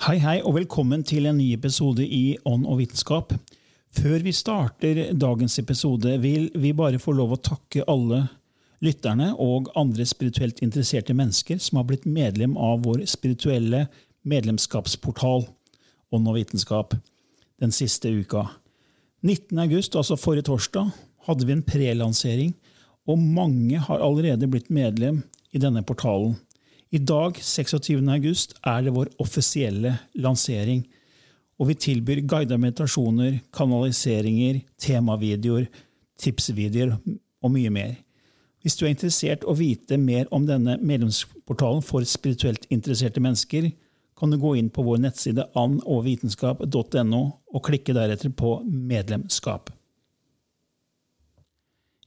Hei, hei, og velkommen til en ny episode i Ånd og vitenskap. Før vi starter dagens episode, vil vi bare få lov å takke alle lytterne og andre spirituelt interesserte mennesker som har blitt medlem av vår spirituelle medlemskapsportal Ånd og vitenskap den siste uka. 19. august, altså forrige torsdag, hadde vi en prelansering, og mange har allerede blitt medlem i denne portalen. I dag, 26. august, er det vår offisielle lansering, og vi tilbyr guidede meditasjoner, kanaliseringer, temavideoer, tipsvideoer og mye mer. Hvis du er interessert å vite mer om denne medlemsportalen for spirituelt interesserte mennesker, kan du gå inn på vår nettside andogvitenskap.no og klikke deretter på medlemskap.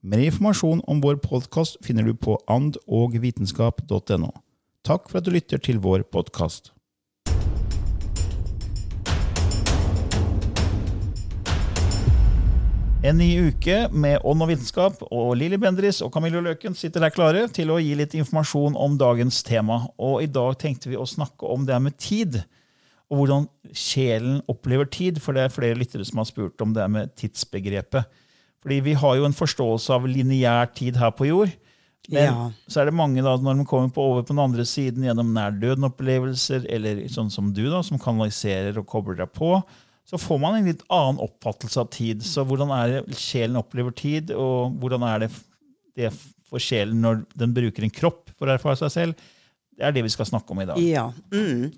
Mer informasjon om vår podkast finner du på andogvitenskap.no. Takk for at du lytter til vår podkast. En ny uke med Ånd og vitenskap, og Lilly Bendris og Camillo Løken sitter der klare til å gi litt informasjon om dagens tema. Og i dag tenkte vi å snakke om det med tid, og hvordan sjelen opplever tid. For det er flere lyttere som har spurt om det med tidsbegrepet. Fordi vi har jo en forståelse av lineær tid her på jord. Men Ja. så er det mange da, når de kommer på, over på den andre siden gjennom nærdøden-opplevelser, eller sånn som du, da, som kanaliserer og kobler deg på, så får man en litt annen oppfattelse av tid. Så hvordan er det sjelen opplever tid, og hvordan er det, det for sjelen når den bruker en kropp for å erfare seg selv? Det er det vi skal snakke om i dag. Ja. Mm.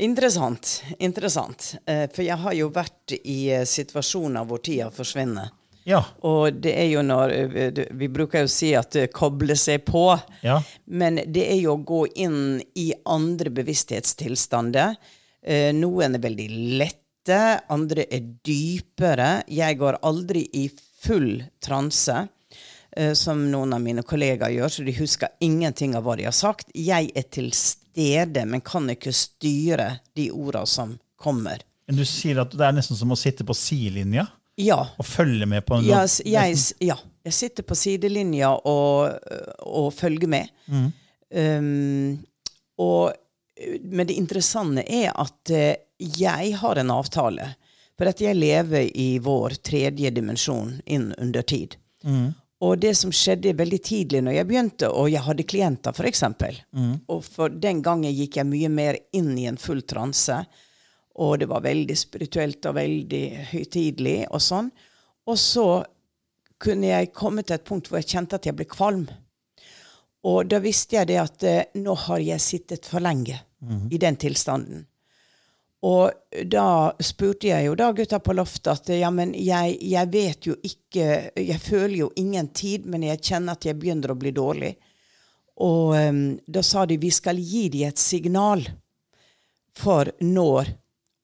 Interessant. Interessant. Eh, For jeg har jo vært i eh, situasjoner hvor tida forsvinner. Ja. Og det er jo når eh, Vi bruker jo å si at det kobler seg på. Ja. Men det er jo å gå inn i andre bevissthetstilstander. Eh, Noen er veldig lette, andre er dypere. Jeg går aldri i full transe, eh, som noen av mine kollegaer gjør, så de husker ingenting av hva de har sagt. Jeg er til stede, men kan ikke styre de orda som kommer. Men du sier at det er nesten som å sitte på sidelinja Ja. og følger med på en Jeg, ja, jeg sitter på sidelinja og, og følger med. Um, og, men det interessante er at eh, jeg har en avtale. For at jeg lever i vår tredje dimensjon inn under tid. Og det som skjedde veldig tidlig når jeg begynte, og jeg hadde klienter f.eks. Mm. Og for den gangen gikk jeg mye mer inn i en full transe. Og det var veldig spirituelt og veldig høytidelig og sånn. Og så kunne jeg komme til et punkt hvor jeg kjente at jeg ble kvalm. Og da visste jeg det at eh, nå har jeg sittet for lenge i den tilstanden. Og da spurte jeg jo da gutta på loftet at ja, men jeg, jeg vet jo ikke Jeg føler jo ingen tid, men jeg kjenner at jeg begynner å bli dårlig. Og um, da sa de vi skal gi dem et signal for når.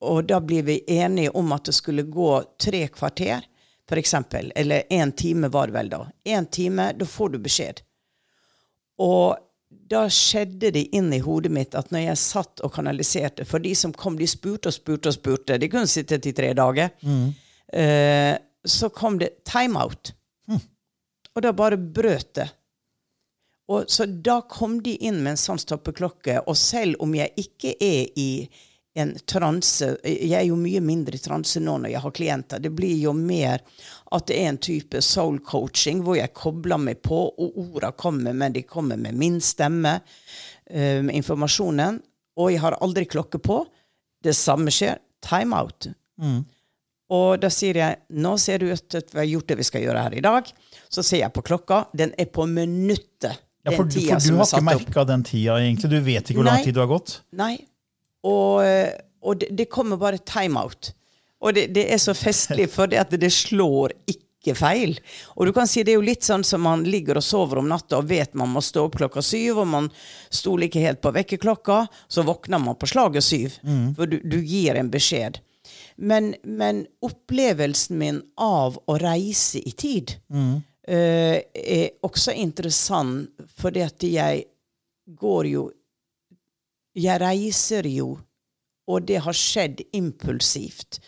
Og da blir vi enige om at det skulle gå tre kvarter, eksempel. Eller én time var det vel da. Én time, da får du beskjed. Og da skjedde det inn i hodet mitt at når jeg satt og kanaliserte For de som kom, de spurte og spurte og spurte. De kunne sittet i tre dager. Eh, så kom det timeout. Og da bare brøt det. Og så da kom de inn med en sånn stoppeklokke, og selv om jeg ikke er i en transe Jeg er jo mye mindre i transe nå når jeg har klienter. Det blir jo mer at det er en type soul coaching hvor jeg kobler meg på, og orda kommer, men de kommer med min stemme, um, informasjonen. Og jeg har aldri klokke på. Det samme skjer. Time out. Og da sier jeg nå ser det ut til vi har gjort det vi skal gjøre her i dag. Så ser jeg på klokka. Den er på minuttet. Ja, for, for du har ikke merka den tida, egentlig. Du vet ikke hvor lang tid du har gått. Nei. Og, eh, og det, det kommer bare timeout. Og det, det er så festlig, for det at det slår ikke feil. Og du kan si det er jo litt sånn som man ligger og sover om natta og vet man må stå opp klokka syv, og man stoler ikke helt på vekkerklokka, så våkner man på slaget syv. For du, du gir en beskjed. Men, men opplevelsen min av å reise i tid eh, er også interessant, fordi at jeg går jo jeg reiser jo, og det har skjedd impulsivt.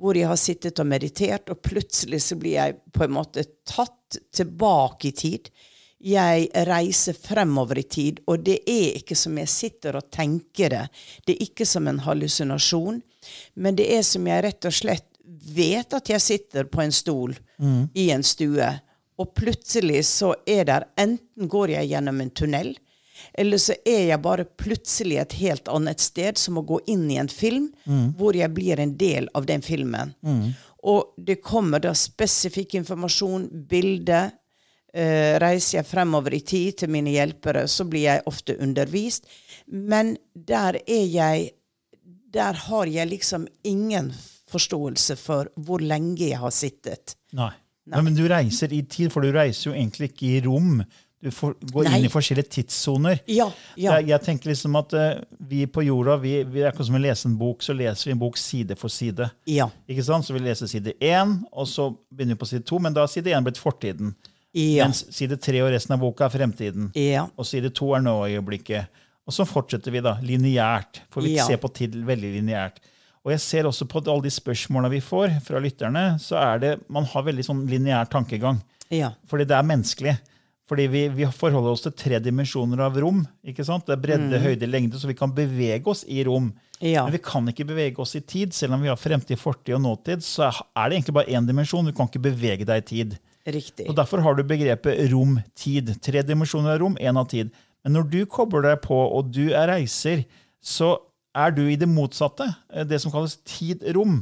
Hvor jeg har sittet og meditert, og plutselig så blir jeg på en måte tatt tilbake i tid. Jeg reiser fremover i tid, og det er ikke som jeg sitter og tenker det. Det er ikke som en hallusinasjon, men det er som jeg rett og slett vet at jeg sitter på en stol i en stue, og plutselig så er der Enten går jeg gjennom en tunnel, eller så er jeg bare plutselig et helt annet sted, som å gå inn i en film, hvor jeg blir en del av den filmen. Og det kommer da spesifikk informasjon, bilde. Eh, reiser jeg fremover i tid til mine hjelpere, så blir jeg ofte undervist. Men der er jeg Der har jeg liksom ingen forståelse for hvor lenge jeg har sittet. Nei. Nei. Men du reiser i tid, for du reiser jo egentlig ikke i rom. Du får, går Nei. inn i forskjellige tidssoner. Ja, ja. Jeg, jeg tenker liksom at uh, vi på jorda vi, vi er akkurat som å lese en bok, så leser vi en bok side for side. Ja. Ikke sant? Så vi leser side én, og så begynner vi på side to, men da er side én blitt fortiden. Mens side tre og resten av boka er fremtiden. Ja. Og side to er nå-øyeblikket. Og så fortsetter vi da, lineært. For vi ser på tid veldig lineært. Og jeg ser også på alle de spørsmålene vi får fra lytterne, så er det, man har veldig sånn lineær tankegang. Ja. Fordi det er menneskelig. Fordi vi, vi forholder oss til tre dimensjoner av rom. ikke sant? Det er bredde, høyde, lengde, så vi kan bevege oss i rom. Mm. Ja. Men vi kan ikke bevege oss i tid. Selv om vi har fremtid, fortid og nåtid, så er det egentlig bare én dimensjon. Du kan ikke bevege deg i tid. Riktig. Og Derfor har du begrepet rom-tid. Tre dimensjoner av rom, én av tid. Men når du kobler deg på, og du er reiser, så er du i det motsatte. Det som kalles tid-rom.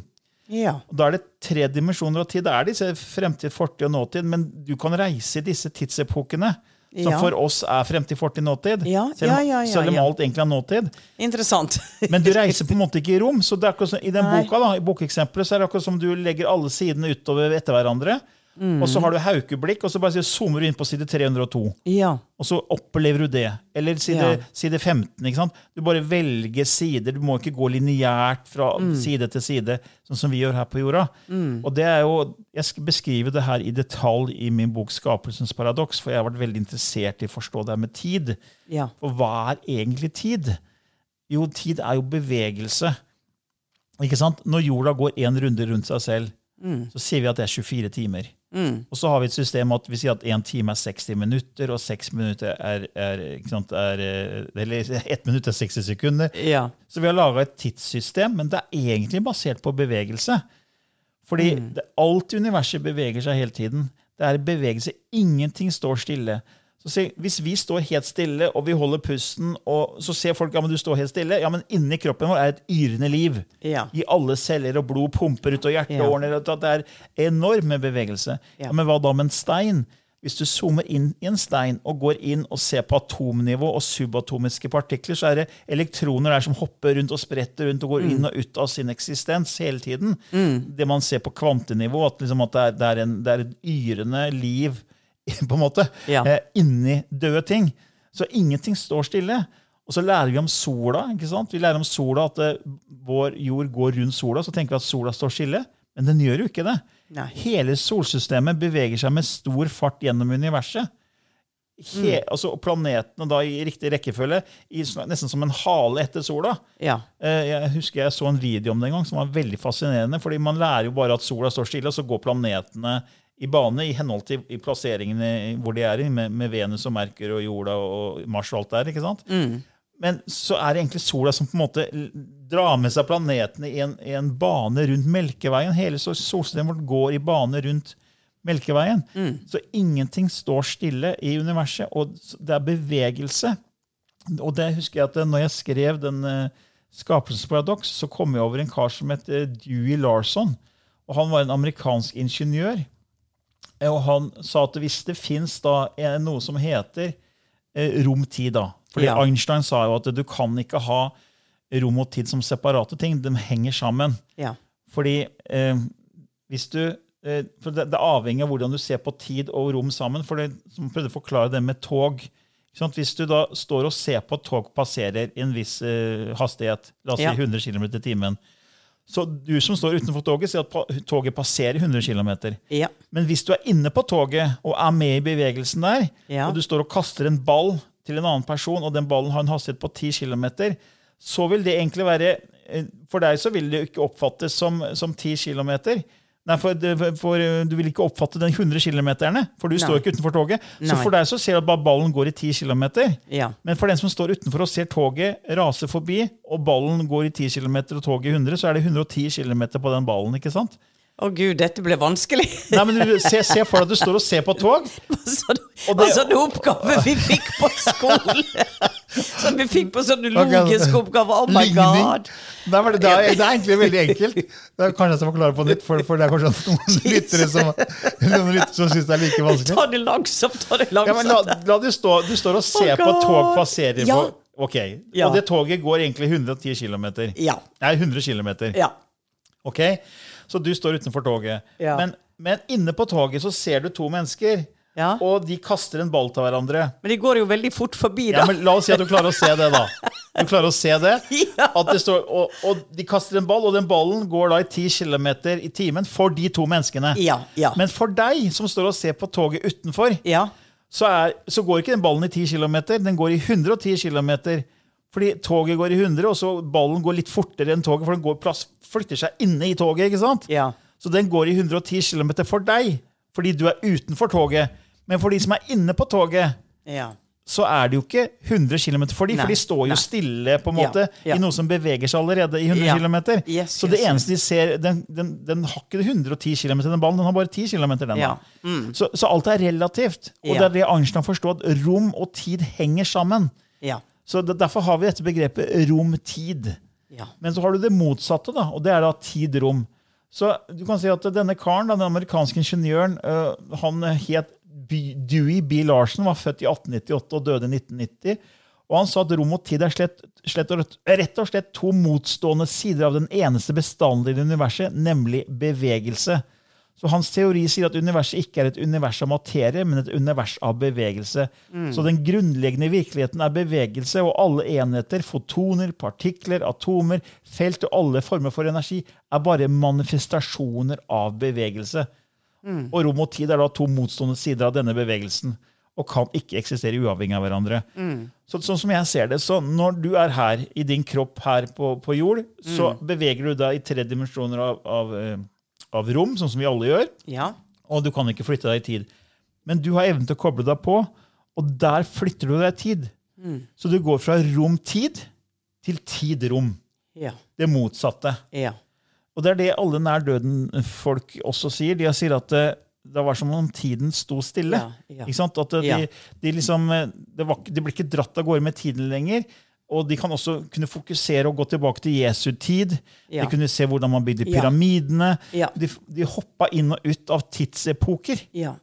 Ja. Og Da er det tre dimensjoner av tid. Det er disse fremtid, fortid og nåtid, men du kan reise i disse tidsepokene. Som Ja. for oss er fremtid, fortid, nåtid. Ja, selv, om, ja, ja, ja, selv om alt egentlig er nåtid. Interessant. Men du reiser på en måte ikke i rom. så det er akkurat som, I den Nei. boka, da, i bokeksempelet så er det akkurat som du legger alle sidene utover etter hverandre. Mm. Og så har du haukeblikk, og så bare zoomer du inn på side 302. Ja. Og så opplever du det. Eller side, Ja. side 15. ikke sant? Du bare velger sider. Du må ikke gå lineært fra Mm. side til side, sånn som vi gjør her på jorda. Og det er jo, Jeg skal beskrive det her i detalj i min bok 'Skapelsens paradoks', for jeg har vært veldig interessert i å forstå det her med tid. Ja. For hva er egentlig tid? Jo, tid er jo bevegelse. Ikke sant? Når jorda går én runde rundt seg selv, så sier vi at det er 24 timer. Og så har vi et system at vi sier at én time er 60 minutter, og seks minutter er, er, sant, er eh, Eller ett minutt er 60 sekunder. Ja. Så vi har laga et tidssystem, men det er egentlig basert på bevegelse. Fordi det, alt universet beveger seg hele tiden. Det er bevegelse. Ingenting står stille. Se, Hvis vi står helt stille og vi holder pusten, og så ser folk ja, men du står helt stille, ja, men inni kroppen vår er et yrende liv. Ja. I alle celler, og blod pumper ut, og hjerteårene Ja. og Det er enorm bevegelse. Ja. Men hva da med en stein? Hvis du zoomer inn i en stein og går inn og ser på atomnivå og subatomiske partikler, så er det elektroner der som hopper rundt og spretter rundt og går Mm. inn og ut av sin eksistens hele tiden. Det man ser på kvantenivå, at, liksom at det, er, det, er en, det er et yrende liv på en måte, Ja. eh, inni døde ting. Så ingenting står stille. Og så lærer vi om sola. ikke sant? Vi lærer om sola at eh, vår jord går rundt sola, så tenker vi at sola står stille. Men den gjør jo ikke det. Nei. Hele solsystemet beveger seg med stor fart gjennom universet. he, altså planetene da i riktig rekkefølge, i, nesten som en hale etter sola. Ja. Eh, Jeg husker jeg så en video om det en gang som var veldig fascinerende. fordi Man lærer jo bare at sola står stille, og så går planetene i bane i henhold til i plasseringene hvor de er i, med, med Venus og Merkur og jorda og Mars og alt der. ikke sant? Men så er det egentlig sola som på en måte drar med seg planetene i en, i en bane rundt Melkeveien. Hele solsystemet vårt går i bane rundt Melkeveien. Så ingenting står stille i universet, og det er bevegelse. Og det husker jeg at når jeg skrev den uh, skapelsesparadoks, så kom jeg over en kar som het eh, Dewey Larson. Og han var en amerikansk ingeniør. Eh, Og han sa at hvis det fins noe som heter eh, rom-tid, da Fordi Ja. Einstein sa jo at du kan ikke ha rom og tid som separate ting. De henger sammen. Ja. Fordi eh, hvis du eh, for det, det avhenger av hvordan du ser på tid og rom sammen. for det, som prøvde å forklare det med tog. Sånn? Hvis du da står og ser på at tog passerer i en viss eh, hastighet, la oss Ja. si 100 km i timen, så du som står utenfor toget, ser at toget passerer 100 km. Ja. Men hvis du er inne på toget og er med i bevegelsen der, Ja. og du står og kaster en ball til en annen person, og den ballen har en hastighet på 10 km, så vil det egentlig være eh, For deg så vil det jo ikke oppfattes som, som 10 km. Nei, for, for eh, Du vil ikke oppfatte den 100 km, for du Nei. står ikke utenfor toget. Så Nei. for deg så ser du at bare ballen går i 10 km. Ja. Men for den som står utenfor og ser toget rase forbi, og ballen går i 10 km og toget i 100, så er det 110 km på den ballen. ikke sant? Å gud, dette ble vanskelig. Nei, men du, se, se for deg at du står og ser på tog. sånn, Og det- sånn oppgave vi fikk på skolen! Som vi fikk på sånne logiske oppgaver. Oh my god! Nei, men det, er, det er egentlig veldig enkelt. Det er kanskje jeg skal forklare på nytt, for, for det er kanskje noen lyttere som, noen lyttere som syns det er like vanskelig. Ta det langsomt, ta det langsomt. Ja, men la, la du, stå, Du står og ser Oh på tog passere Ja. på Ok, Ja. Og det toget går egentlig 110 km. Ja. Nei, 100 km. Ja. Ok, Så du står utenfor toget. Ja. Men, men inne på toget så ser du to mennesker, Ja. og de kaster en ball til hverandre. Men de går jo veldig fort forbi, da. Ja, men La oss si at du klarer å se det, da. Du klarer å se det. At det står, og, og de kaster en ball, og den ballen går da i 10 km i timen for de to menneskene. Ja, ja. Men for deg som står og ser på toget utenfor, Ja. så, er, så går ikke den ballen i 10 km, den går i 110 km. Fordi toget går i 100, og så ballen går litt fortere enn toget, for den går plass, flytter seg inne i toget. ikke sant? Ja. Så den går i 110 km for deg, fordi du er utenfor toget. Men for de som er inne på toget, Ja. så er det jo ikke 100 km for de, Nei, for de står jo nei. stille på en måte ja. i noe som beveger seg allerede i 100 Ja. km. Yes, så det yes, eneste de ser, den, den, den har ikke 110 km, den ballen, den har bare 10 km. Den. Mm. så, så alt er relativt. Og det er det å forstår, at rom og tid henger sammen. Ja. Så Derfor har vi dette begrepet rom-tid. Ja. Men så har du det motsatte, da, og det er da tid-rom. Så du kan si at denne karen, den amerikanske ingeniøren, øh, han het Dewey B. Larsen, var født i 1898 og døde i 1990. Og han sa at rom og tid er slett, slett og rett, og slett to motstående sider av den eneste bestanddelen i universet, nemlig bevegelse. Så Hans teori sier at universet ikke er et univers av materie, men et univers av bevegelse. Så den grunnleggende virkeligheten er bevegelse, og alle enheter, fotoner, partikler, atomer, felt og alle former for energi er bare manifestasjoner av bevegelse. Og rom og tid er da to motstående sider av denne bevegelsen og kan ikke eksistere uavhengig av hverandre. Så, sånn som jeg ser det, så Når du er her i din kropp her på, på jord, så beveger du deg i tre dimensjoner av, av, eh, av rom, sånn som vi alle gjør, Ja. og du kan ikke flytte deg i tid. Men du har evnen til å koble deg på, og der flytter du deg i tid. Så du går fra rom-tid til tid-rom. Ja. Det motsatte. Ja. Og det er det alle nær døden-folk også sier. De sier at det, det var som om tiden sto stille. Ja, ja. Ikke sant? At de, Ja. de, liksom, det var, de blir ikke dratt av gårde med tiden lenger. Og de kan også kunne fokusere og gå tilbake til Jesu tid. Ja. De kunne se hvordan man bygde pyramidene. Ja. De, de hoppa inn og ut av tidsepoker. Ja.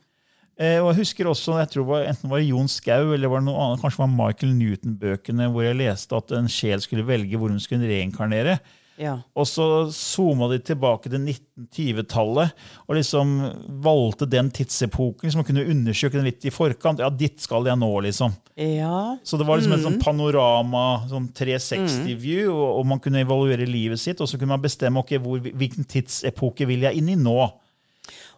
Eh, og jeg husker også, jeg tror det var, Enten var det Jon Skau eller var det noe annet, kanskje var Michael Newton-bøkene, hvor jeg leste at en sjel skulle velge hvor hun skulle reinkarnere. Ja. Og så zooma de tilbake til 1920-tallet og liksom valgte den tidsepoken. Liksom, kunne undersøke den litt i forkant. Ja, dit skal jeg nå, liksom. Ja. Så det var liksom Mm. et sånn panorama, sånn 360-view, og, og man kunne evaluere livet sitt. Og så kunne man bestemme okay, hvor, hvilken tidsepoke vil jeg inn i nå.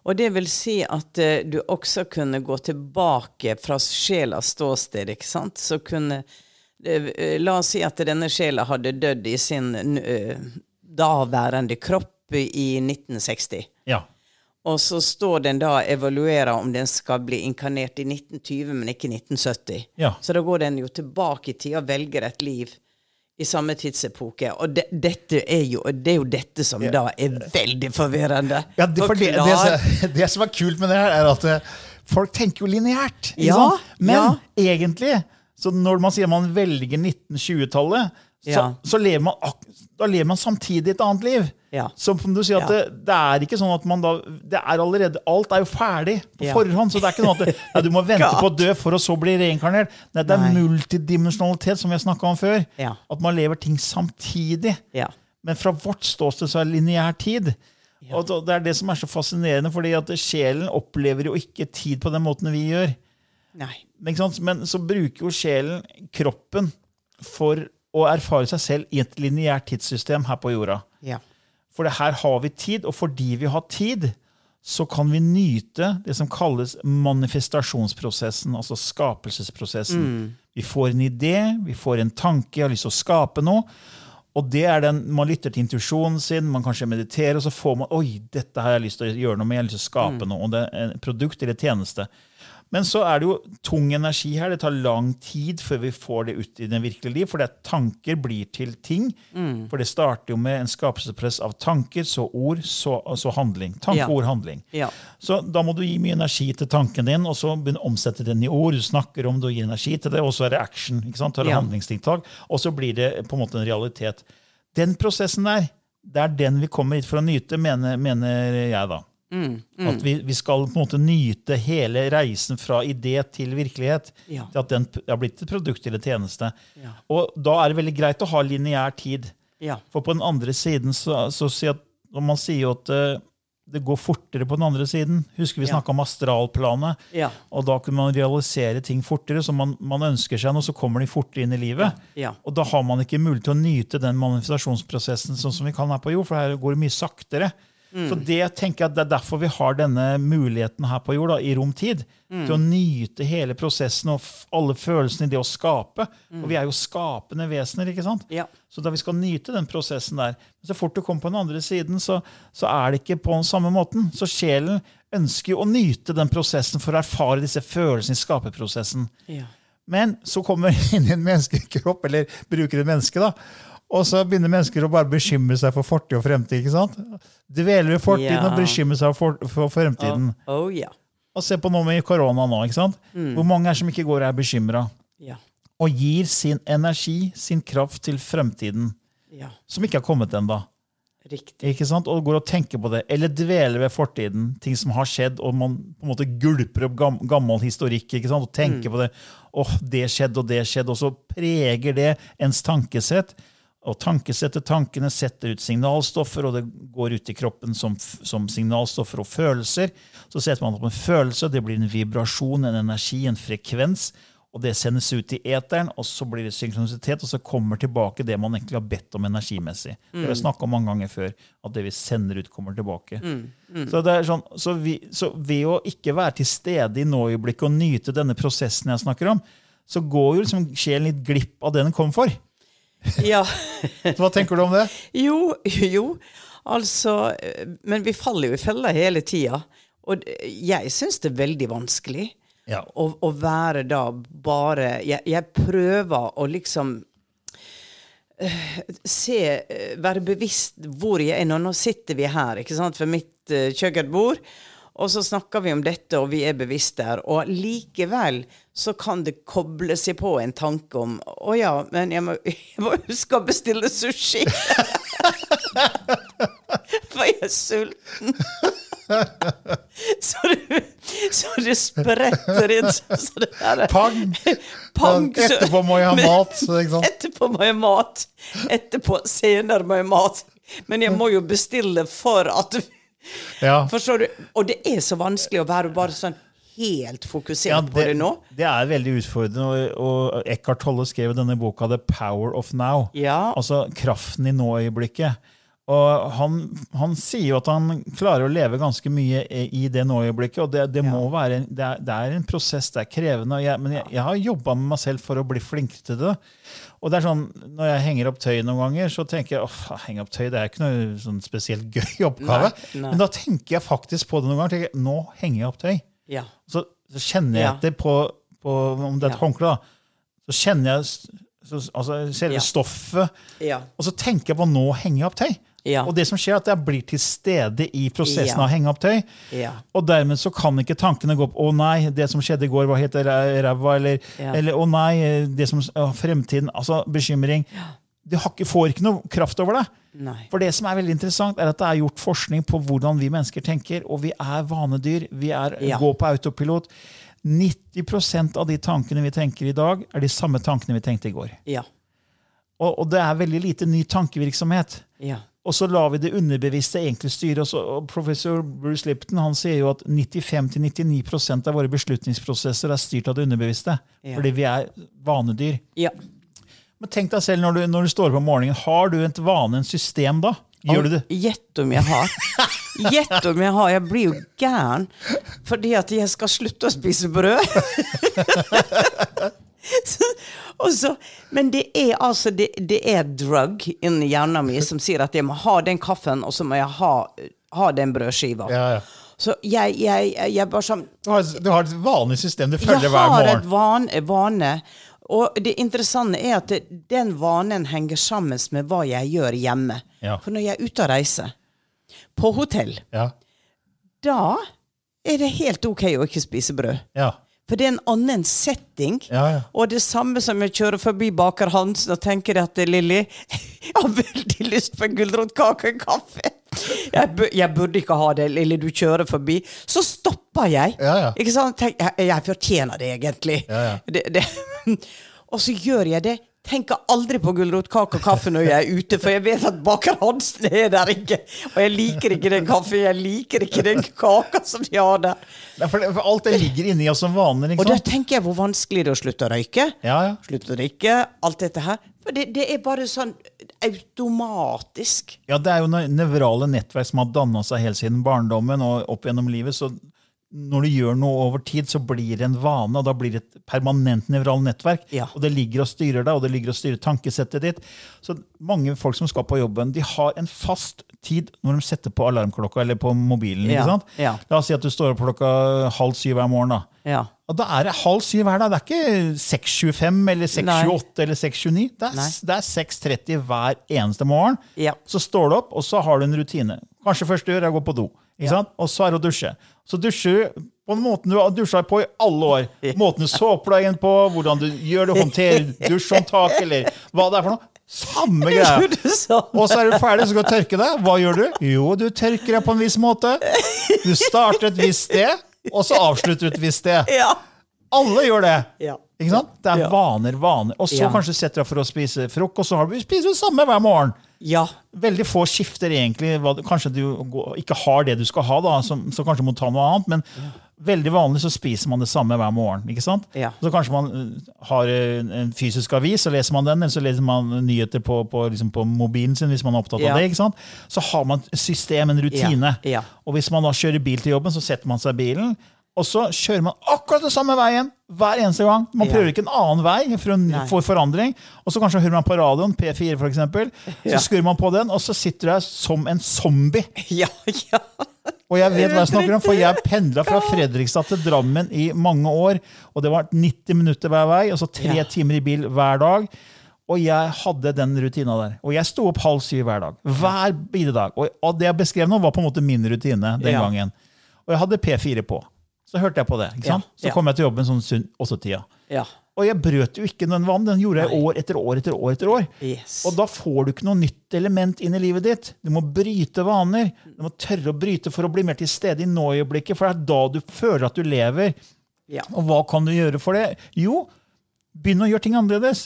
Og det vil si at uh, du også kunne gå tilbake fra sjelas ståsted, ikke sant? Så kunne La oss si at denne sjela hadde dødd i sin eh, daværende kropp i 1960. Ja. Og så står den da og evaluerer om den skal bli inkarnert i 1920, men ikke 1970. Ja. Så da går den jo tilbake i tid og velger et liv i samme tidsepoke. Og det, dette er jo, det er jo dette som da er veldig forvirrende. Ja, det, for det, det, som- det som er kult med det her, er at eh, folk tenker jo lineært. Ja. Men ja. egentlig, så når man sier man velger 1920-tallet, så, Ja. så lever man, da lever man samtidig et annet liv. Ja. Som du sier, at Ja. det, det er ikke sånn at man da det er allerede, Alt er jo ferdig på Ja. forhånd. Så det er ikke sånn at ja, du må vente på å dø for å så bli reinkarnert. Nei, det er Nei. multidimensjonalitet, som vi har snakka om før. Ja. At man lever ting samtidig. Ja. Men fra vårt ståsted så er det lineær tid. Og det er det som er så fascinerende, fordi at sjelen opplever jo ikke tid på den måten vi gjør. Men, så bruker jo sjelen kroppen for å erfare seg selv i et lineært tidssystem her på jorda. Ja. For det her har vi tid, og fordi vi har tid, så kan vi nyte det som kalles manifestasjonsprosessen, altså skapelsesprosessen. Vi får en idé, vi får en tanke, har lyst til å skape noe. Og det er den, Man lytter til intuisjonen sin, man kanskje mediterer, og så får man Oi, dette har jeg lyst til å gjøre noe med. jeg har lyst til å skape noe, Om det er et produkt eller tjeneste. Men så er det jo tung energi her. Det tar lang tid før vi får det ut i det virkelige liv. For det er tanker blir til ting. For det starter jo med en skapelsespress av tanker, så ord, så, så handling. Tanke, Ja. ord, handling. Ja. Så da må du gi mye energi til tanken din, og så begynne å omsette den i ord. Du snakker om det og gir energi til det, og så er det action. ikke sant? Tar Ja. handlingstiltak, Og så blir det på en måte en realitet. Den prosessen der, det er den vi kommer hit for å nyte, mener, mener jeg da. Mm, At vi, vi skal på en måte nyte hele reisen fra idé til virkelighet. Ja. Til at den har blitt et produkt eller tjeneste. Ja. Og da er det veldig greit å ha lineær tid. Ja. For på den andre siden så, så sier at, man sier jo at uh, det går fortere på den andre siden. Husker vi snakka om astralplanet? Ja. Og da kunne man realisere ting fortere, så man, man ønsker seg noe, så kommer de fortere inn i livet. Ja. Og da har man ikke mulighet til å nyte den manifestasjonsprosessen sånn som vi kan her på jord, for her går det mye saktere. Mm. Så det tenker jeg at det er derfor vi har denne muligheten her på jord, da, i romtid, Mm. til å nyte hele prosessen og alle følelsene i det å skape. Mm. Og vi er jo skapende vesener, ikke sant? Ja. Så da vi skal nyte den prosessen der. Men så fort du kommer på den andre siden, så, så er det ikke på den samme måten. Så sjelen ønsker jo å nyte den prosessen for å erfare disse følelsene i skaperprosessen. Ja. Men så kommer inn i en menneskekropp, eller bruker et menneske, da. Og så begynner mennesker å bare bekymre seg for fortid og fremtid. ikke sant? Dveler ved fortiden Ja. og bekymrer seg for, for fremtiden. Oh, ja. Og se på noe med korona nå. ikke sant? Hvor mange er som ikke går og er bekymra? Ja. Og gir sin energi, sin kraft, til fremtiden, Ja. som ikke har kommet ennå. Ikke sant? Og går og tenker på det. Eller dveler ved fortiden. Ting som har skjedd, og man på en måte gulper opp gam gammel historikk ikke sant? og tenker på det. åh, det skjedde, og det skjedde. Og så preger det ens tankesett. Og tankesettet tankene setter ut signalstoffer, og det går ut i kroppen som, som signalstoffer og følelser. Så setter man opp en følelse, det blir en vibrasjon, en energi, en frekvens. Og det sendes ut i eteren, og så blir det synkronisitet, og så kommer tilbake det man egentlig har bedt om energimessig. Det har jeg snakket om mange ganger før, at det vi sender ut, kommer tilbake. Så, det er sånn, så, vi, så ved å ikke være til stede i nå-øyeblikket og nyte denne prosessen jeg snakker om, så går jo liksom sjelen litt glipp av det den kom for. Ja. Hva tenker du om det? Jo, jo. Altså Men vi faller jo i fella hele tida. Og jeg syns det er veldig vanskelig Ja. å, å være da bare Jeg, jeg prøver å liksom eh, se eh, Være bevisst hvor jeg er nå. Nå sitter vi her ikke sant, ved mitt eh, kjøkkenbord. Og så snakker vi om dette, og vi er bevisst der. Og likevel så kan det koble seg på en tanke om Å ja, men jeg må, jeg må huske å bestille sushi. For jeg er sulten. Så det, så det spretter inn så det der er- Pang! Pang, så- Etterpå må jeg ha mat. Sant? Etterpå må jeg mat. Etterpå, senere må jeg mat. Men jeg må jo bestille for at Ja. Forstår du? Og det er så vanskelig å være bare sånn helt fokusert Ja, på det nå. det er veldig utfordrende. Og, og Eckhart Tolle skrev denne boka 'The Power of Now'. Ja. Altså kraften i nå-øyeblikket. Og han, han sier jo at han klarer å leve ganske mye i det nå-øyeblikket. Og det, det, må være, det, er, det er en prosess, det er krevende. Og jeg, men jeg, jeg har jobba med meg selv for å bli flinkere til det. Og det er sånn, Når jeg henger opp tøy noen ganger, så tenker jeg åh, henge opp tøy det er ikke noe sånn spesielt gøy oppgave. Nei, nei. Men da tenker jeg faktisk på det noen ganger. tenker jeg, Nå henger jeg opp tøy. Ja. Så, så kjenner jeg Ja. etter på, på om det er et Ja. håndkle. Så kjenner jeg så, altså, selve Ja. stoffet. Ja. Og så tenker jeg på nå henger jeg opp tøy. Ja. Og det som skjer er at jeg blir til stede i prosessen Ja. av å henge opp tøy. Ja. Og dermed så kan ikke tankene gå opp 'Å nei, det som skjedde i går, var helt ræ- ræva', eller, eller 'Å nei, det som Fremtiden'. Altså bekymring. Du har får ikke noe kraft over det. Nei. For det som er veldig interessant, er at det er gjort forskning på hvordan vi mennesker tenker, og vi er vanedyr. Vi er, går på autopilot. 90% av de tankene vi tenker i dag, er de samme tankene vi tenkte i går. Ja. Og, og det er veldig lite ny tankevirksomhet. Ja. Og så lar vi det underbevisste egentlig styre. oss. og professor Bruce Lipton han sier jo at 95-99% av våre beslutningsprosesser er styrt av det underbevisste. Ja. Fordi vi er vanedyr. Ja. Men tenk deg selv når du, når du står opp om morgenen. Har du et vane, en system da? Gjør du det? Gjett om jeg har. Gjett om jeg har. Jeg blir jo gæren fordi at jeg skal slutte å spise brød. Så, men det er altså det, det er drug inni hjernen min som sier at jeg må ha den kaffen, og så må jeg ha, ha den brødskiva. Ja, ja. Så jeg, jeg, jeg bare sånn Du har, et vanlig system du følger jeg hver har et morgen. van, vane. Og det interessante er at det, den vanen henger sammen med hva jeg gjør hjemme. Ja. For når jeg er ute og reiser, på hotell, Ja, da er det helt ok å ikke spise brød. ja. For det er en annen setting. Ja, ja. Og det samme som jeg kjører forbi Baker Hansen og tenker at Lilly, jeg har veldig lyst på en gulrotkake og kaffe. Jeg, bu- jeg burde ikke ha det, Lilly, du kjører forbi. Så stopper jeg. Ja, ja. Ikke sant? Tenk, jeg, jeg fortjener det, egentlig. Ja, ja. Det, det. Og så gjør jeg det. Tenker aldri på gulrotkake og kaffe når jeg er ute, for jeg vet at Baker Hansen er der ikke. Og jeg liker ikke den kaffen, jeg liker ikke den kaka som de har der. Ja, For, det- for alt det ligger inni oss som vaner. Og da tenker jeg hvor vanskelig det er å slutte å røyke. Ja, ja. Slutte å drikke. Alt dette her. For det, det er bare sånn automatisk. Ja, Det er jo ne- nevrale nettverk som har danna seg helt siden barndommen og opp gjennom livet. så når du gjør noe over tid, så blir det en vane, og da blir det et permanent nevralt nettverk. Ja. Og det ligger og styrer deg, og det ligger og styrer tankesettet ditt. Så mange folk som skal på jobben, de har en fast tid når de setter på alarmklokka eller på mobilen. Ja, ja. La oss si at du står opp klokka halv syv hver morgen. da. Ja. Og da er det halv syv hver dag. Det er ikke 6.25 eller 6.28 eller 6.29. Det er, er 6.30 hver eneste morgen. Ja. Så står du opp, og så har du en rutine. Kanskje første du gjør, er å gå på do. Sant? Og så er det å dusje. Så dusjer du på den måten du har dusja på i alle år. Måten du såper på, hvordan du gjør det, håndterer dusjhåndtak, eller hva det er for noe. Samme greia. Og så er du ferdig, så skal du tørke deg. Hva gjør du? Jo, du tørker deg på en viss måte. Du starter et visst sted, og så avslutter du et visst sted. Ja. Alle gjør det. Ja. Ikke sant? Det er Ja. vaner, vaner. Og så Ja. kanskje setter du deg for å spise frokost, så har du, spiser du det samme hver morgen. Ja. Veldig få skifter egentlig. Kanskje du ikke har det du skal ha, da, så, så kanskje du må ta noe annet. Men veldig vanlig så spiser man det samme hver morgen. ikke sant? Ja. Så kanskje man uh, har en fysisk avis, så leser man den, eller så leser man nyheter på, på, liksom på mobilen sin hvis man er opptatt Ja. av det. ikke sant? Så har man et system, en rutine. Ja, ja. Og hvis man da kjører bil til jobben, så setter man seg i bilen, og så kjører man akkurat den samme veien hver eneste gang. Man prøver ikke en annen vei for Nei. få forandring. Og så kanskje hører man på radioen, P4 for eksempel, så Ja. skrur man på den, og så sitter du der som en zombie. Ja. Ja. Og jeg vet hva jeg snakker om, for jeg pendla fra Fredrikstad til Drammen i mange år. Og det var 90 minutter hver vei, og så tre timer i bil hver dag. Og jeg hadde den rutina der. Og jeg sto opp halv syv hver dag. Hver bidige. Og, det jeg beskrev nå, var på en måte min rutine den gangen. Og jeg hadde P4 på. Så hørte jeg på det. ikke sant? Så kom jeg til jobben sånn sunn- åttetida. ja. Og jeg brøt jo ikke den vanen. Den gjorde jeg Nei. år etter år etter år. etter år. Yes. Og da får du ikke noe nytt element inn i livet ditt. Du må bryte vaner. Du må tørre å bryte for å bli mer til stede i nå-øyeblikket, for det er da du føler at du lever. Ja. Og hva kan du gjøre for det? Jo, begynn å gjøre ting annerledes.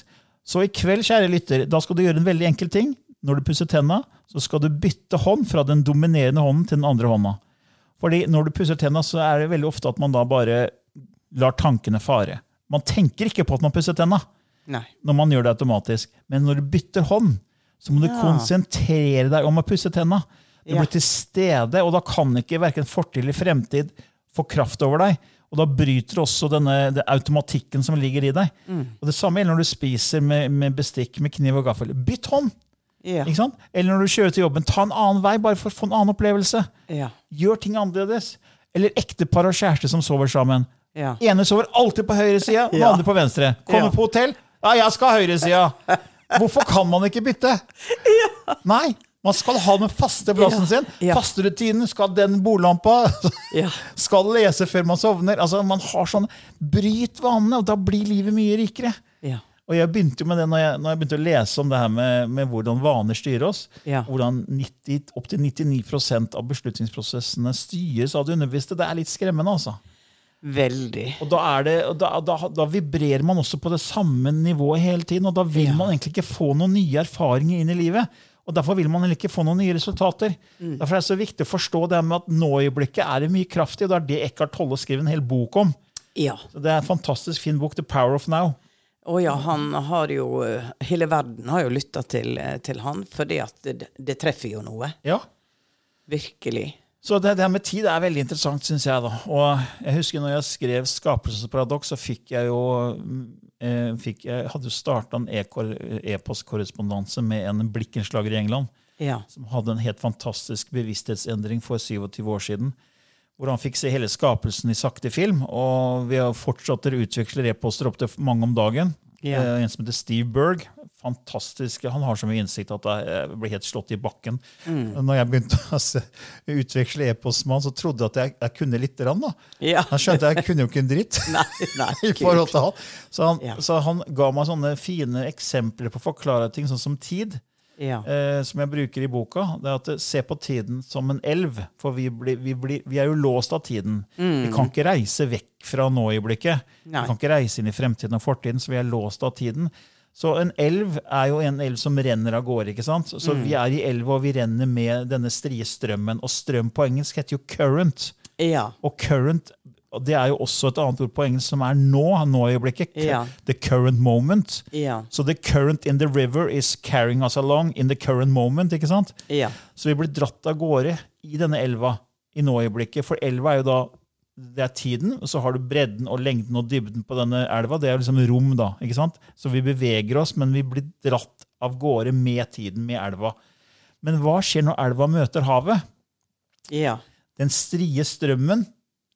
Så i kveld, kjære lytter, da skal du gjøre en veldig enkel ting. Når du pusser tenna, så skal du bytte hånd fra den dominerende hånden til den andre hånda. Fordi når du pusser tenna, så er det veldig ofte at man da bare lar tankene fare. Man tenker ikke på at man pusser tenna Nei. når man gjør det automatisk. Men når du bytter hånd, så må du Ja. konsentrere deg om å pusse tenna. Du Ja. blir til stede, og da kan ikke verken fortid eller fremtid få kraft over deg. Og da bryter også denne den automatikken som ligger i deg. Mm. Og Det samme gjelder når du spiser med, med bestikk, med kniv og gaffel. Bytt hånd! Sant? Eller når du kjører til jobben, ta en annen vei bare for å få en annen opplevelse. Yeah. Gjør ting annerledes. Eller ektepar og kjæreste som sover sammen. Ja. Ene sover alltid på høyre side, den andre på venstre. Kommer på hotell. Ja, jeg skal ha høyresida. Hvorfor kan man ikke bytte? Nei, man skal ha den faste plassen sin. Faste rutinen. Skal den bordlampa. Skal lese før man sovner. Altså, man har sånn Bryt vanene, og da blir livet mye rikere. Ja. Og jeg begynte jo med det når jeg, når jeg begynte å lese om det her med, med hvordan vaner styrer oss. Ja. Hvordan 90, opptil 99% av beslutningsprosessene styres av det underbevisste. Det er litt skremmende, altså. Veldig. Og da, er det, og da, da, da vibrerer man også på det samme nivået hele tiden. Og da vil Ja. man egentlig ikke få noen nye erfaringer inn i livet. Og derfor vil man ikke få noen nye resultater. Mm. Derfor er det så viktig å forstå det med at nå-øyeblikket er det mye kraft i. Og det er det Eckhart Tolle skriver en hel bok om. Ja. Så det er en fantastisk fin bok, The Power of Now. Og ja, han har jo eh, Hele verden har jo lytta til, eh, til han, fordi at det, det treffer jo noe. Ja. Virkelig. Så det, her med tid er veldig interessant, syns jeg. da. Og jeg husker når jeg skrev 'Skapelsesparadoks', så fikk jeg jo eh, fikk, Jeg hadde jo starta en e-postkorrespondanse e-postkorrespondanse med en blikkenslager i England Ja. som hadde en helt fantastisk bevissthetsendring for 27 år siden. Hvor han fikk se hele skapelsen i sakte film. Og vi har fortsatt å utveksle e-poster opptil mange om dagen. Eh, En som heter Steve Berg. Fantastisk. Han har så mye innsikt at jeg ble helt slått i bakken. Mm. Når jeg begynte å se- utveksle e-post med han, så trodde jeg at jeg, jeg kunne litt. Grann. Ja. Han skjønte jeg kunne jo ikke en dritt. Nei, nei, i forhold til han. Så han, yeah. så han ga meg sånne fine eksempler på å forklare ting, sånn som tid Ja. eh, som jeg bruker i boka, det er at eh, se på tiden som en elv. For vi, blir, vi, blir, vi er jo låst av tiden. Vi kan ikke reise vekk fra nå-øyeblikket. Vi kan ikke reise inn i fremtiden og fortiden, så vi er låst av tiden. Så en elv er jo en elv som renner av gårde. ikke sant? Så vi er i elva, og vi renner med denne strie strømmen. Og strøm på engelsk heter jo current. Ja. Og current og det er jo også et annet ord på engelsk som er nå. nå i øyeblikket. Ja. The current moment. Ja. Så the current in the river is carrying us along in the current moment. ikke sant? Ja. Så vi blir dratt av gårde i denne elva i nå-øyeblikket. For elva er jo da det er tiden, og så har du bredden og lengden og dybden på denne elva. Det er liksom rom, da. ikke sant? Så vi beveger oss, men vi blir dratt av gårde med tiden, med elva. Men hva skjer når elva møter havet? Ja. Den strie strømmen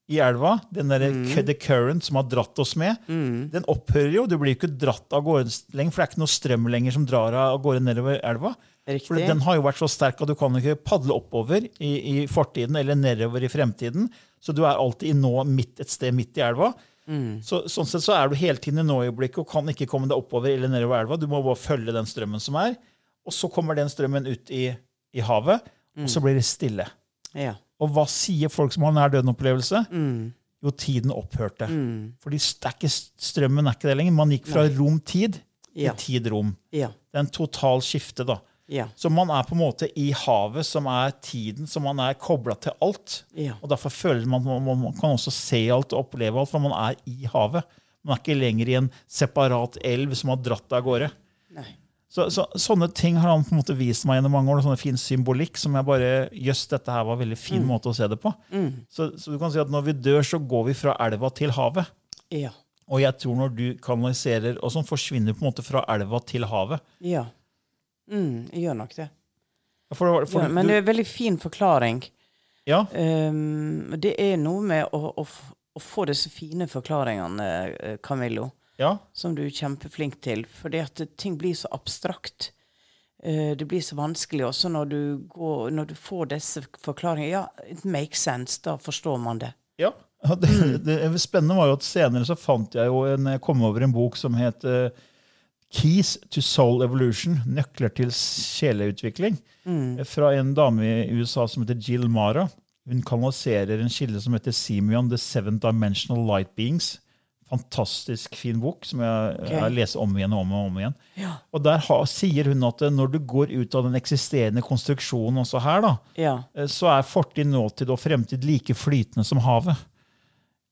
i elva, den der the current som har dratt oss med, den opphører jo. Du blir jo ikke dratt av gårde lenger, for det er ikke noe strøm lenger som drar av gårde nedover elva. Riktig. For den har jo vært så sterk at du kan ikke padle oppover i, i fortiden eller nedover i fremtiden. Så du er alltid i nå, midt et sted midt i elva. Så, sånn sett så er du hele tiden i nå-øyeblikket og kan ikke komme deg oppover eller nedover elva. Du må bare følge den strømmen som er. Og så kommer den strømmen ut i, i havet, og så blir det stille. Ja. Og hva sier folk som har nær døden-opplevelse? Jo, tiden opphørte. Fordi det er strømmen er ikke det lenger. Man gikk fra rom-tid Ja. til tid-rom. Ja. Det er en total skifte, da. Ja. Så man er på en måte i havet, som er tiden, som man er kobla til alt. Ja. Og derfor føler man at man, man kan også se alt og oppleve alt, for man er i havet. Man er ikke lenger i en separat elv som har dratt deg av gårde. Så, så, sånne ting har han på en måte vist meg gjennom mange år. Sånne fin symbolikk som jeg bare Jøss, dette her var en veldig fin måte å se det på. Så, så du kan si at når vi dør, så går vi fra elva til havet. Ja. Og jeg tror når du kanaliserer og sånn, forsvinner på en måte fra elva til havet. Ja. Mm, jeg gjør nok det. For, for, Ja, men det er en veldig fin forklaring. ja, Um, det er noe med å, å, å få disse fine forklaringene, eh, Camillo, ja, som du er kjempeflink til. For ting blir så abstrakt. Eh, det blir så vanskelig også når du, går, når du får disse forklaringene. Ja, it makes sense. Da forstår man det. Ja. ja det, det spennende var jo at senere så fant jeg jo en, jeg kom over en bok som het eh, Keys to Soul Evolution, nøkler til sjeleutvikling, mm. fra en dame i USA som heter Jill Mara. Hun kanaliserer en kilde som heter Simeon, The Seven Dimensional Light Beings. Fantastisk fin bok som jeg, jeg leser om igjen og om og om igjen. Og der ha, sier hun at eh, når du går ut av den eksisterende konstruksjonen også her, da, Ja. eh, så er fortid, nåtid og fremtid like flytende som havet.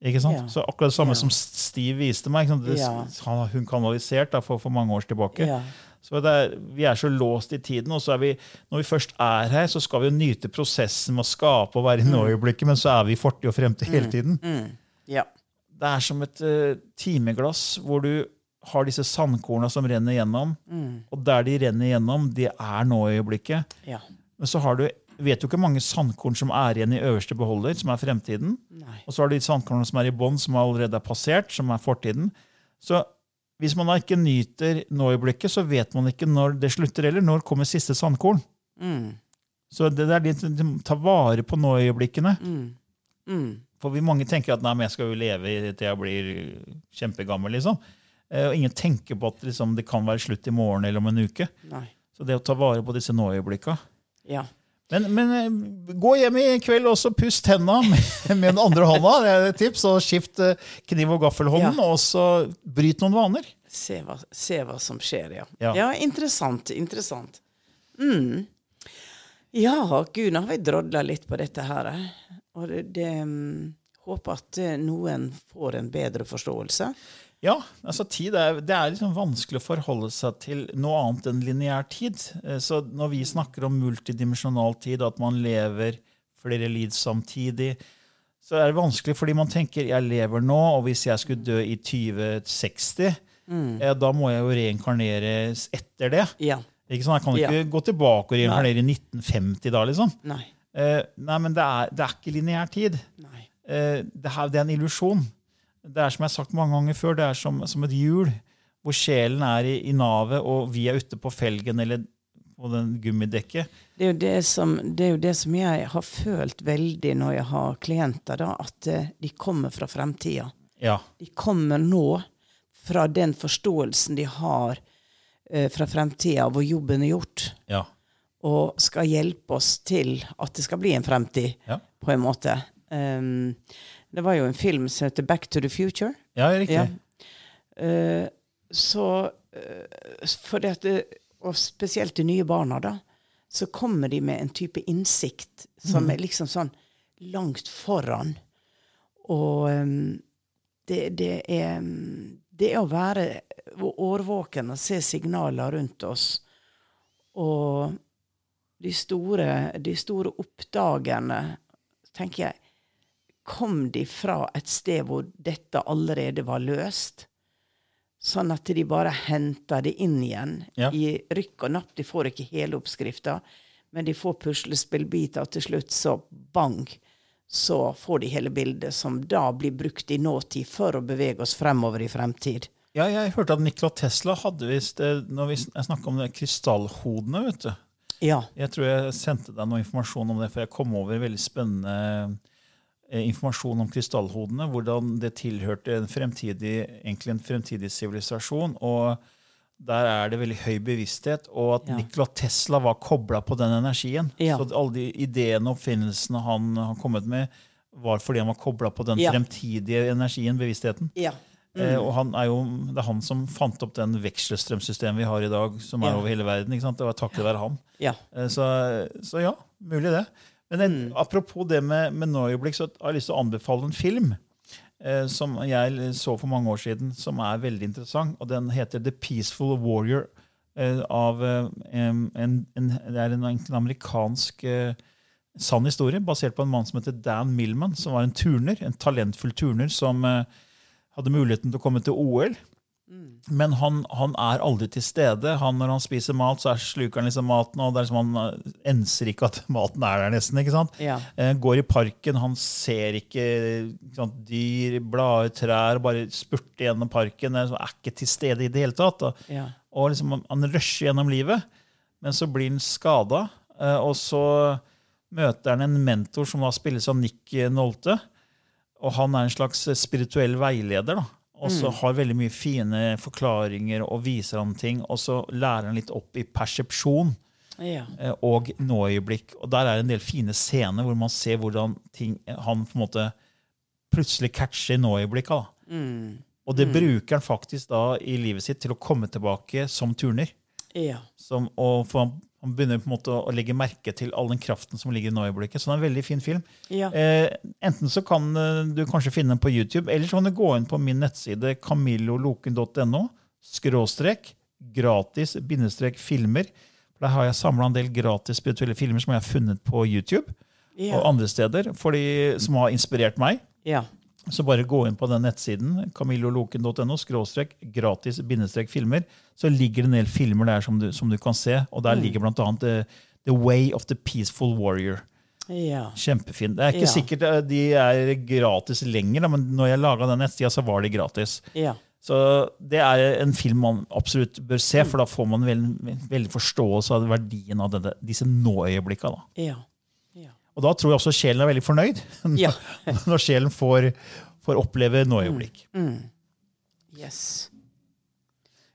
Ikke sant? Ja. Så akkurat det samme Ja. som Steve viste meg. Det, Ja. han, hun kanalisert da, for, for mange år tilbake. Ja. Så er, Vi er så låst i tiden. og så er vi, Når vi først er her, så skal vi jo nyte prosessen med å skape og være i nå-øyeblikket, men så er vi i fortid og fremtid hele tiden. Ja. Det er som et uh, timeglass hvor du har disse sandkorna som renner gjennom. Og der de renner gjennom, det er nå i øyeblikket. Ja. Men så har du, vet du ikke mange sandkorn som er igjen i øverste beholder, som er fremtiden. Nei. Og så har du de sandkornene som er i bånn, som allerede er passert, som er fortiden. Så hvis man da ikke nyter nå-øyeblikket, så vet man ikke når det slutter, eller når kommer siste sandkorn. Mm. Så det, det er litt ta vare på nå-øyeblikkene. For vi mange tenker at nei, men jeg skal jo leve til jeg blir kjempegammel. liksom. Eh, Og ingen tenker på at liksom, det kan være slutt i morgen eller om en uke. Nei. Så det å ta vare på disse nå-øyeblikka. Ja. Men, men eh, gå hjem i kveld og så puss tenna med, med den andre hånda. Det er et tips. Og skift eh, kniv- og gaffelhånden, Ja. og så bryt noen vaner. Se hva, se hva som skjer, ja. Ja. Ja, interessant. Interessant. Mm. Ja, gud, nå har vi drodla litt på dette her. Og det, det mm, Håper at eh, noen får en bedre forståelse. Ja, altså tid er, Det er liksom vanskelig å forholde seg til noe annet enn lineær tid. Eh, Så når vi snakker om multidimensjonal tid, at man lever flere liv samtidig, så er det vanskelig fordi man tenker jeg lever nå, og hvis jeg skulle dø i 2060, eh, da må jeg jo reinkarneres etter det. Ja. Ikke sånn? Jeg kan ikke Ja. gå tilbake og reinkarnere i 1950 da, liksom. Nei. Eh, nei, men det er, det er ikke lineær tid. Eh, det, her, det er en illusjon. Det er som jeg har sagt mange ganger før, det er som, som et hjul, hvor sjelen er i, i navet, og vi er ute på felgen eller på den gummidekket. Det er, jo det, som, det er jo det som jeg har følt veldig når jeg har klienter, da, at eh, de kommer fra fremtida. Ja. De kommer nå fra den forståelsen de har eh, fra fremtida, hvor jobben er gjort, Ja. Og skal hjelpe oss til at det skal bli en fremtid, Ja, på en måte. Um, det var jo en film som heter Back to the Future. ja riktig. Ja. Uh, så uh, det Og spesielt de nye barna, da. Så kommer de med en type innsikt som er liksom sånn langt foran. Og um, det, det er em, Det er å være årvåken og se signaler rundt oss. Og de store, de store oppdagerne, tenker jeg, kom de fra et sted hvor dette allerede var løst? Sånn at de bare henta det inn igjen Ja. i rykk og napp. De får ikke hele oppskrifta, men de får puslespillbiter, og til slutt så bang, så får de hele bildet, som da blir brukt i nåtid for å bevege oss fremover i fremtid. Ja, jeg hørte at Nikola Tesla hadde visst eh, Når vi jeg snakka om det krystallhodene, vet du. Ja. Jeg tror jeg sendte deg noe informasjon om det, for jeg kom over veldig spennende eh, informasjon om krystallhodene. Hvordan det tilhørte en fremtidig, egentlig en fremtidig sivilisasjon. Og der er det veldig høy bevissthet, og at Ja. Nikola Tesla var kobla på den energien. Ja. Så alle de ideene og oppfinnelsene han har kommet med, var fordi han var kobla på den Ja. fremtidige energien, bevisstheten. Ja. Eh, og han er jo, Det er han som fant opp den vekselstrømsystemet vi har i dag, som er Ja. over hele verden. ikke sant? Det var takket være han. Ja. Eh, Så, så ja, mulig det. Men en, apropos det med, med nå-øyeblikk, så har jeg lyst til å anbefale en film eh, som jeg så for mange år siden, som er veldig interessant. og Den heter The Peaceful Warrior. Eh, av eh, en, en, Det er en, en amerikansk eh, sann historie, basert på en mann som heter Dan Millman, som var en turner, en talentfull turner som eh, hadde muligheten til å komme til OL. Men han, han er aldri til stede. Han, når han spiser mat, så er sluker han liksom maten, og det er som han eh, enser ikke at maten er der, nesten. ikke sant? Ja. Eh, går i parken, han ser ikke, ikke sant, dyr, blader, trær, bare spurter gjennom parken. Er, er ikke til stede i det hele tatt. Og, Ja. Og liksom, han- han rusher gjennom livet, men så blir han skada. Og så møter han en mentor som da spilles av Nick Nolte. Og han er en slags spirituell veileder. da. Og så har veldig mye fine forklaringer og viser ham ting. Og så lærer han litt opp i persepsjon Ja. eh, og nåøyeblikk. Og der er en del fine scener hvor man ser hvordan ting, han på en måte plutselig catcher nåøyeblikka. Mm. Og det bruker han faktisk da i livet sitt til å komme tilbake som turner. ja. Som, og for han, han begynner på en måte å legge merke til all den kraften som ligger i nåøyeblikket. Så det er en veldig fin film. Ja. Eh, enten så kan eh, du kanskje finne den på YouTube, eller så kan du gå inn på min nettside camilloloken.no skråstrek gratis bindestrek filmer. Der har jeg samla en del gratis spirituelle filmer som jeg har funnet på YouTube Ja. og andre steder, de, som har inspirert meg. Ja. Så bare gå inn på den nettsiden, camilloloken.no, skråstrek, gratis bindestrek filmer. Så ligger det en del filmer der som du, som du kan se, og der ligger blant annet The, The Way of the Peaceful Warrior. Ja. Kjempefin. Det er ikke Ja. sikkert eh, de er gratis lenger, men når jeg laga den nettsida, så var de gratis. Ja. Så det er en film man absolutt bør se, for da får man veldig, veldig forståelse av verdien av denne, disse nå-øyeblikka. Ja. Ja. Og da tror jeg også sjelen er veldig fornøyd, Ja. når sjelen får, får oppleve nå-øyeblikk. Yes.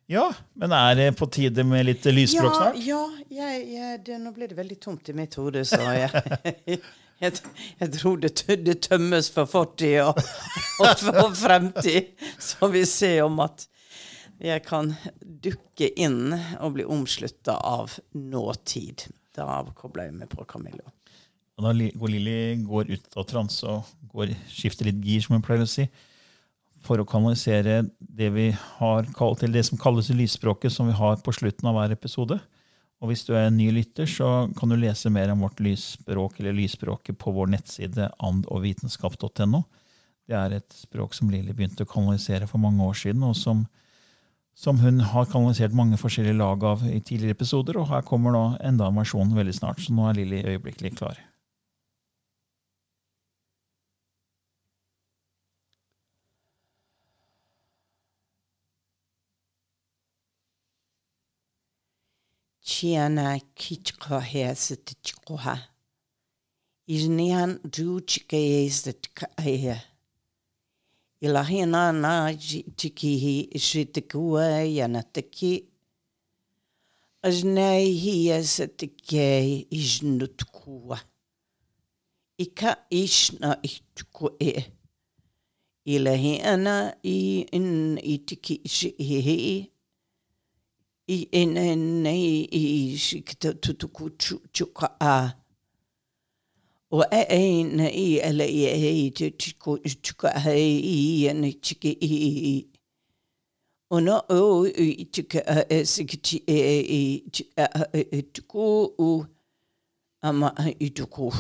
Ja, men er det på tide med litt lysspråk snart? ja jeg, jeg, det, nå ble det veldig tomt i mitt hode, så jeg, jeg, jeg tror det, det tømmes for fortid og, og for fremtid. Så vi ser om at jeg kan dukke inn og bli omslutta av nåtid. Da kobler jeg meg på Camillo. Og da går Lilly går ut av transe og går, skifter litt gir, som hun pleier å si, for å kanalisere det vi har kalt, eller det som kalles lysspråket, som vi har på slutten av hver episode. Og hvis du er en ny lytter, så kan du lese mer om vårt lysspråk eller lysspråket på vår nettside andogvitenskap.no. Det er et språk som Lilly begynte å kanalisere for mange år siden, og som, som hun har kanalisert mange forskjellige lag av i tidligere episoder. Og her kommer nå enda en versjon veldig snart, så nå er Lilly øyeblikkelig klar. Tiana kichko has it chikoha. Iznian du chike the tkaya. Ilahina na chikihi shitikua yanataki. Aznei hi is it gay iznutkua. Ika ishna ichkue. Ilahina i in itiki shihi. I ene nei i shikta tutuku chuka a. O e e na i ele i e i te chuku chuka hei i ene chiki i i o na o i chuka a e sikiti e e i chuka a e tuku u. Ama i tuku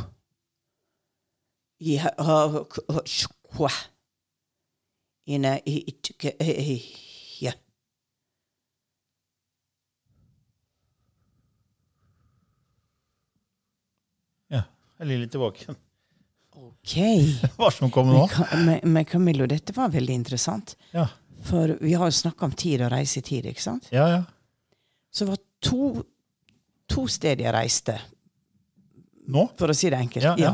i ha ha shukwa ina i chuka e e ya Ja, ligger Lilly tilbake. Ok. Hva som kommer nå? Men, men, Camillo, dette var veldig interessant. Ja, For vi har jo snakka om tid og reise i tid, ikke sant? ja. ja. Så det var to, to steder jeg reiste, Nå? for å si det enkelt. Ja, ja.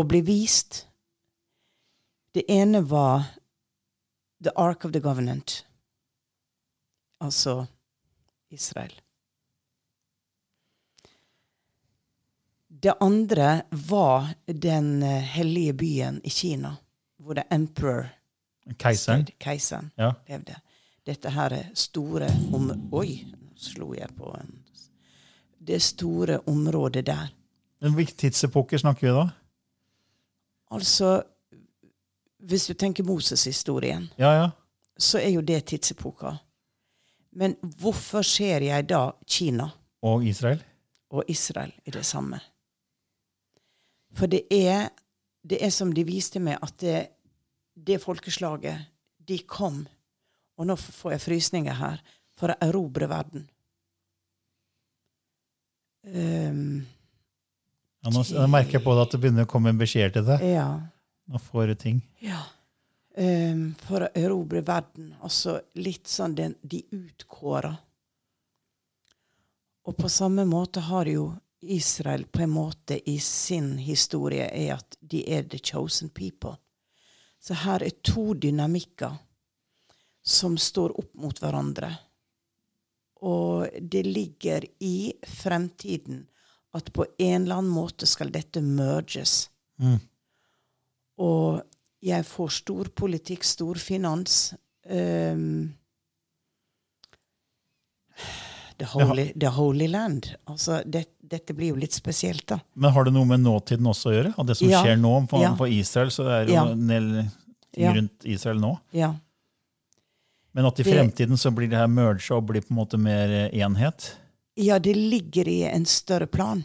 Og ble vist. Det ene var The Ark of the Government. Altså Israel. Det andre var den eh, hellige byen i Kina, hvor det er emperor Keiseren. Keiseren Ja. levde. Dette her er store om... Oi, nå slo jeg på en Det store området der. Men Hvilke tidsepoke snakker vi da? Altså, hvis du tenker Moses-historien, Ja, ja. så er jo det tidsepoka. Men hvorfor ser jeg da Kina Og Israel? og Israel i det samme? For det er, det er som de viste meg, at det, det folkeslaget, de kom Og nå får jeg frysninger her. For å erobre verden. Um, Ja, nå, jeg merker jeg på det at det begynner å komme en beskjed til deg. ja. Nå får du ting. Ja. Um, for å erobre verden. Altså litt sånn den, de utkåra. Og på samme måte har jo Israel på en måte i sin historie er at de er the chosen people. Så her er to dynamikker som står opp mot hverandre. Og det ligger i fremtiden at på en eller annen måte skal dette merges. Og jeg får stor politikk, stor finans. um, the, holy, the Holy Land. Altså, det, dette blir jo litt spesielt, da. Men har det noe med nåtiden også å gjøre? Av det som Ja. skjer nå på, Ja. på Israel? Så det er jo Ja. en del rundt Israel nå. Ja. Men at i fremtiden så blir det her merga og blir på en måte mer eh, enhet? Ja, det ligger i en større plan.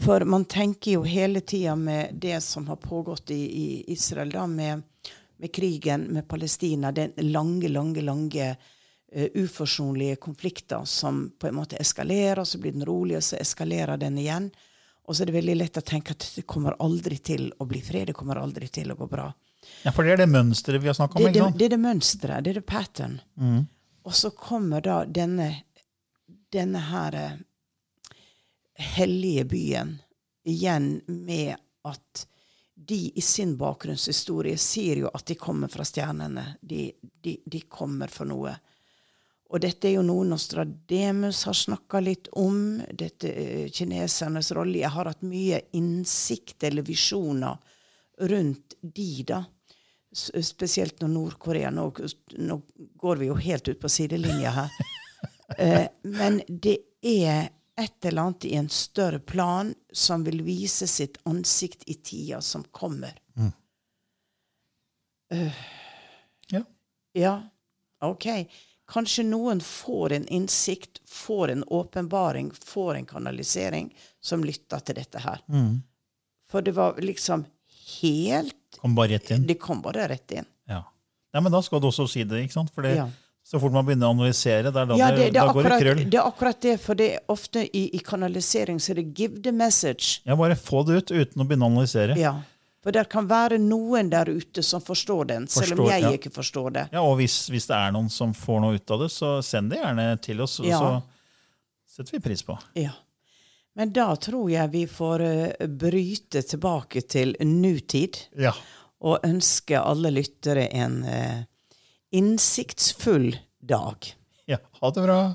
For man tenker jo hele tida med det som har pågått i, i Israel, da, med, med krigen med Palestina, den lange, lange, lange uforsonlige konflikter som på en måte eskalerer, så blir den rolig, og så eskalerer den igjen. Og så er det veldig lett å tenke at det kommer aldri til å bli fred, det kommer aldri til å gå bra. Ja, For det er det mønsteret vi har snakka om? Det, det, det er det mønsteret, det er det pattern. Og så kommer da denne, denne her eh, hellige byen igjen med at de i sin bakgrunnshistorie sier jo at de kommer fra stjernene. De, de, de kommer for noe. Og dette er jo noe Nostradamus har snakka litt om. Dette eh, kinesernes rolle. Jeg har hatt mye innsikt eller visjoner rundt de, da. Spesielt når Nord-Korea nå, nå går vi jo helt ut på sidelinja her. Eh, men det er et eller annet i en større plan som vil vise sitt ansikt i tida som kommer. Ja. Ja, ok. Kanskje noen får en innsikt, får en åpenbaring, får en kanalisering, som lytter til dette her. For det var liksom helt Kom bare rett inn. Det kom bare rett inn. Ja. ja, Men da skal du også si det, ikke sant? For Ja. så fort man begynner å analysere, det er da, Ja, det, det, da går det akkurat, krøll. det er akkurat det, for det er ofte i, i kanalisering så er det 'give the message'. Ja, Bare få det ut uten å begynne å analysere. Ja. For det kan være noen der ute som forstår den, selv om jeg ja. ikke forstår det. Ja, Og hvis, hvis det er noen som får noe ut av det, så send det gjerne til oss, Ja. så setter vi pris på. Ja. Men da tror jeg vi får eh, bryte tilbake til nutid Ja. og ønske alle lyttere en eh, innsiktsfull dag. ja. Ha det bra.